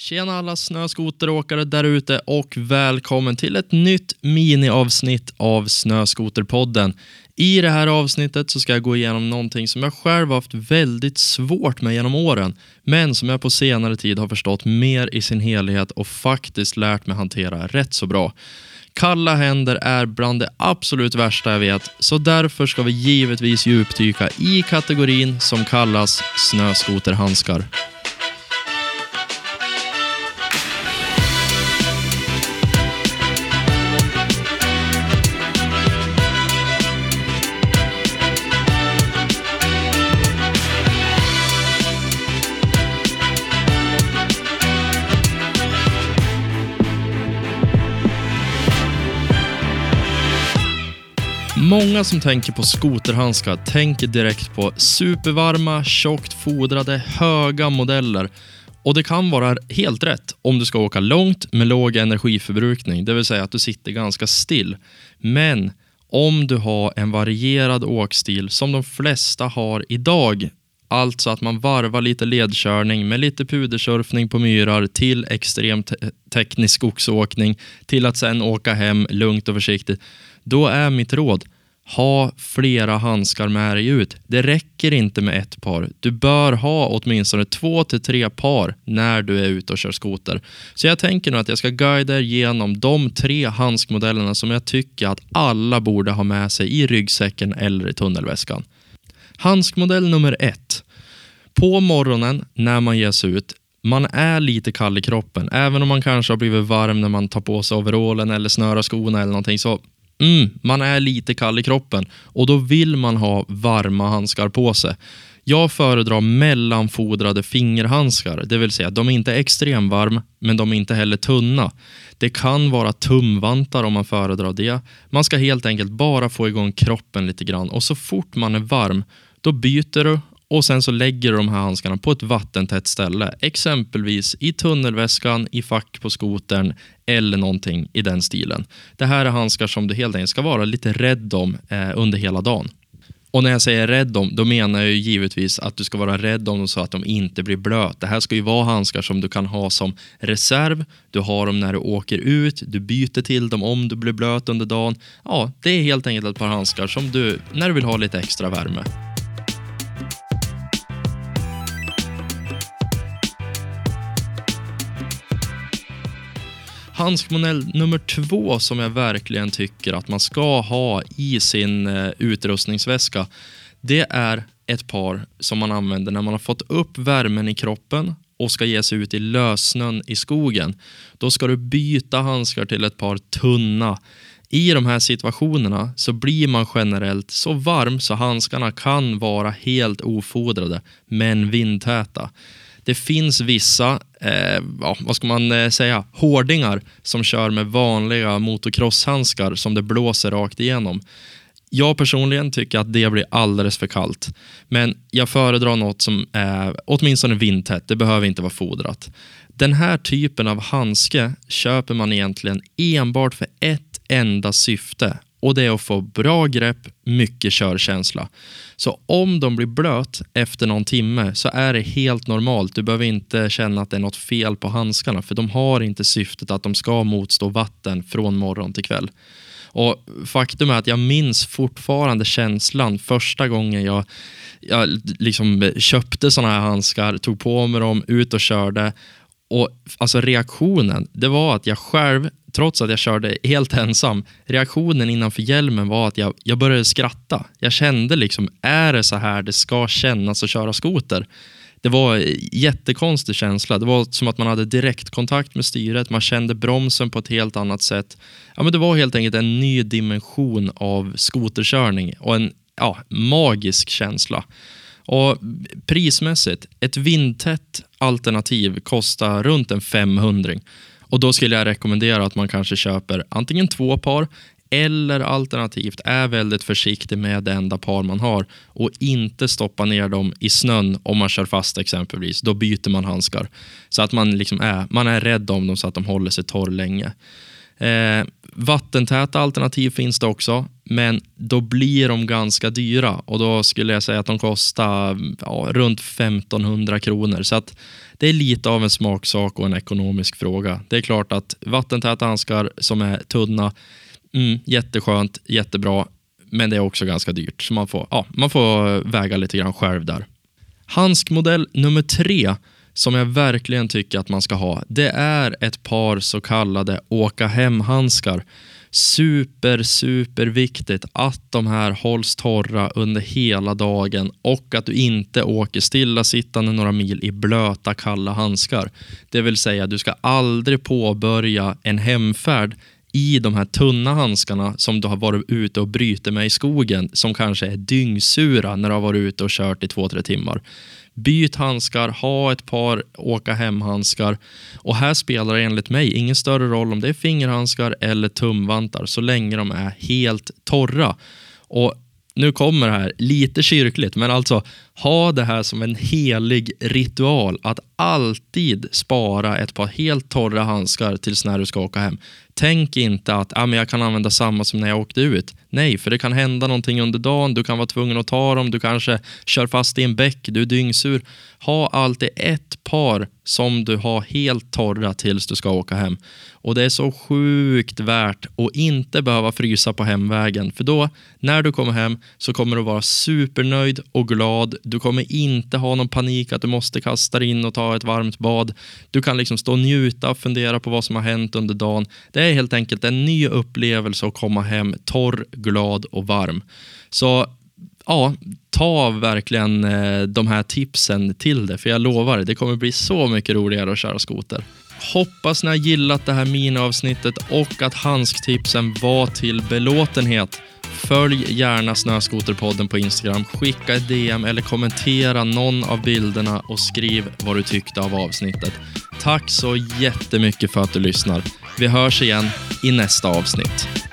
Tjena alla snöskoteråkare där ute och välkommen till ett nytt miniavsnitt av Snöskoterpodden. I det här avsnittet så ska jag gå igenom någonting som jag själv haft väldigt svårt med genom åren, men som jag på senare tid har förstått mer i sin helhet och faktiskt lärt mig hantera rätt så bra. Kalla händer är bland det absolut värsta jag vet, så därför ska vi givetvis djupdyka i kategorin som kallas snöskoterhandskar. Många som tänker på skoterhandskar tänker direkt på supervarma, tjockt fodrade, höga modeller. Och det kan vara helt rätt om du ska åka långt med låg energiförbrukning, det vill säga att du sitter ganska still. Men om du har en varierad åkstil som de flesta har idag, alltså att man varvar lite ledkörning med lite pudersurfning på myrar till extremt te teknisk skogsåkning till att sen åka hem lugnt och försiktigt, då är mitt råd ha flera handskar med dig ut. Det räcker inte med ett par. Du bör ha åtminstone två till tre par när du är ute och kör skoter. Så jag tänker nu att jag ska guida er genom de tre handskmodellerna som jag tycker att alla borde ha med sig i ryggsäcken eller i tunnelväskan. Handskmodell nummer ett. På morgonen när man ger sig ut man är lite kall i kroppen. Även om man kanske har blivit varm när man tar på sig overallen eller snörar skorna eller någonting så Mm, man är lite kall i kroppen och då vill man ha varma handskar på sig. Jag föredrar mellanfodrade fingerhandskar, det vill säga de är inte extremvarm, men de är inte heller tunna. Det kan vara tumvantar om man föredrar det. Man ska helt enkelt bara få igång kroppen lite grann och så fort man är varm, då byter du och sen så lägger du de här handskarna på ett vattentätt ställe. Exempelvis i tunnelväskan, i fack på skotern eller någonting i den stilen. Det här är handskar som du helt enkelt ska vara lite rädd om eh, under hela dagen. Och när jag säger rädd om, då menar jag ju givetvis att du ska vara rädd om dem så att de inte blir blöt. Det här ska ju vara handskar som du kan ha som reserv. Du har dem när du åker ut, du byter till dem om du blir blöt under dagen. Ja, det är helt enkelt ett par handskar som du, när du vill ha lite extra värme. Handskmodell nummer två som jag verkligen tycker att man ska ha i sin eh, utrustningsväska, det är ett par som man använder när man har fått upp värmen i kroppen och ska ge sig ut i lössnön i skogen. Då ska du byta handskar till ett par tunna. I de här situationerna så blir man generellt så varm så handskarna kan vara helt ofodrade men vindtäta. Det finns vissa, eh, ja, vad ska man eh, säga, hårdingar som kör med vanliga motocrosshandskar som det blåser rakt igenom. Jag personligen tycker att det blir alldeles för kallt. Men jag föredrar något som är åtminstone vindtätt. Det behöver inte vara fodrat. Den här typen av handske köper man egentligen enbart för ett enda syfte och det är att få bra grepp, mycket körkänsla. Så om de blir blöt efter någon timme så är det helt normalt. Du behöver inte känna att det är något fel på handskarna för de har inte syftet att de ska motstå vatten från morgon till kväll. Och Faktum är att jag minns fortfarande känslan första gången jag, jag liksom köpte såna här handskar, tog på mig dem, ut och körde och alltså reaktionen, det var att jag själv, trots att jag körde helt ensam, reaktionen innanför hjälmen var att jag, jag började skratta. Jag kände liksom, är det så här det ska kännas att köra skoter? Det var jättekonstig känsla. Det var som att man hade direktkontakt med styret. Man kände bromsen på ett helt annat sätt. Ja, men det var helt enkelt en ny dimension av skoterkörning och en ja, magisk känsla. Och Prismässigt, ett vindtätt alternativ kostar runt en 500 och då skulle jag rekommendera att man kanske köper antingen två par eller alternativt är väldigt försiktig med det enda par man har och inte stoppa ner dem i snön om man kör fast exempelvis. Då byter man handskar. Så att man, liksom är, man är rädd om dem så att de håller sig torr länge. Eh, vattentäta alternativ finns det också, men då blir de ganska dyra och då skulle jag säga att de kostar ja, runt 1500 kronor. Så att det är lite av en smaksak och en ekonomisk fråga. Det är klart att vattentäta handskar som är tunna, mm, jätteskönt, jättebra, men det är också ganska dyrt. Så man får, ja, man får väga lite grann själv där. Handskmodell nummer tre som jag verkligen tycker att man ska ha, det är ett par så kallade åka hem-handskar. Super, super viktigt att de här hålls torra under hela dagen och att du inte åker stillasittande några mil i blöta, kalla handskar. Det vill säga, du ska aldrig påbörja en hemfärd i de här tunna handskarna som du har varit ute och bryter med i skogen som kanske är dyngsura när du har varit ute och kört i två, tre timmar. Byt handskar, ha ett par åka hem-handskar. Och här spelar det enligt mig ingen större roll om det är fingerhandskar eller tumvantar så länge de är helt torra. Och nu kommer det här, lite kyrkligt, men alltså ha det här som en helig ritual att alltid spara ett par helt torra handskar tills när du ska åka hem. Tänk inte att ah, men jag kan använda samma som när jag åkte ut. Nej, för det kan hända någonting under dagen. Du kan vara tvungen att ta dem. Du kanske kör fast i en bäck. Du är dyngsur. Ha alltid ett par som du har helt torra tills du ska åka hem. Och det är så sjukt värt att inte behöva frysa på hemvägen. För då, när du kommer hem, så kommer du vara supernöjd och glad. Du kommer inte ha någon panik att du måste kasta dig in och ta ett varmt bad. Du kan liksom stå och njuta och fundera på vad som har hänt under dagen. Det är helt enkelt en ny upplevelse att komma hem torr, glad och varm. Så ja, ta verkligen eh, de här tipsen till det, för jag lovar, det kommer bli så mycket roligare att köra skoter. Hoppas ni har gillat det här miniavsnittet och att handsktipsen var till belåtenhet. Följ gärna Snöskoterpodden på Instagram, skicka ett DM eller kommentera någon av bilderna och skriv vad du tyckte av avsnittet. Tack så jättemycket för att du lyssnar. Vi hörs igen i nästa avsnitt.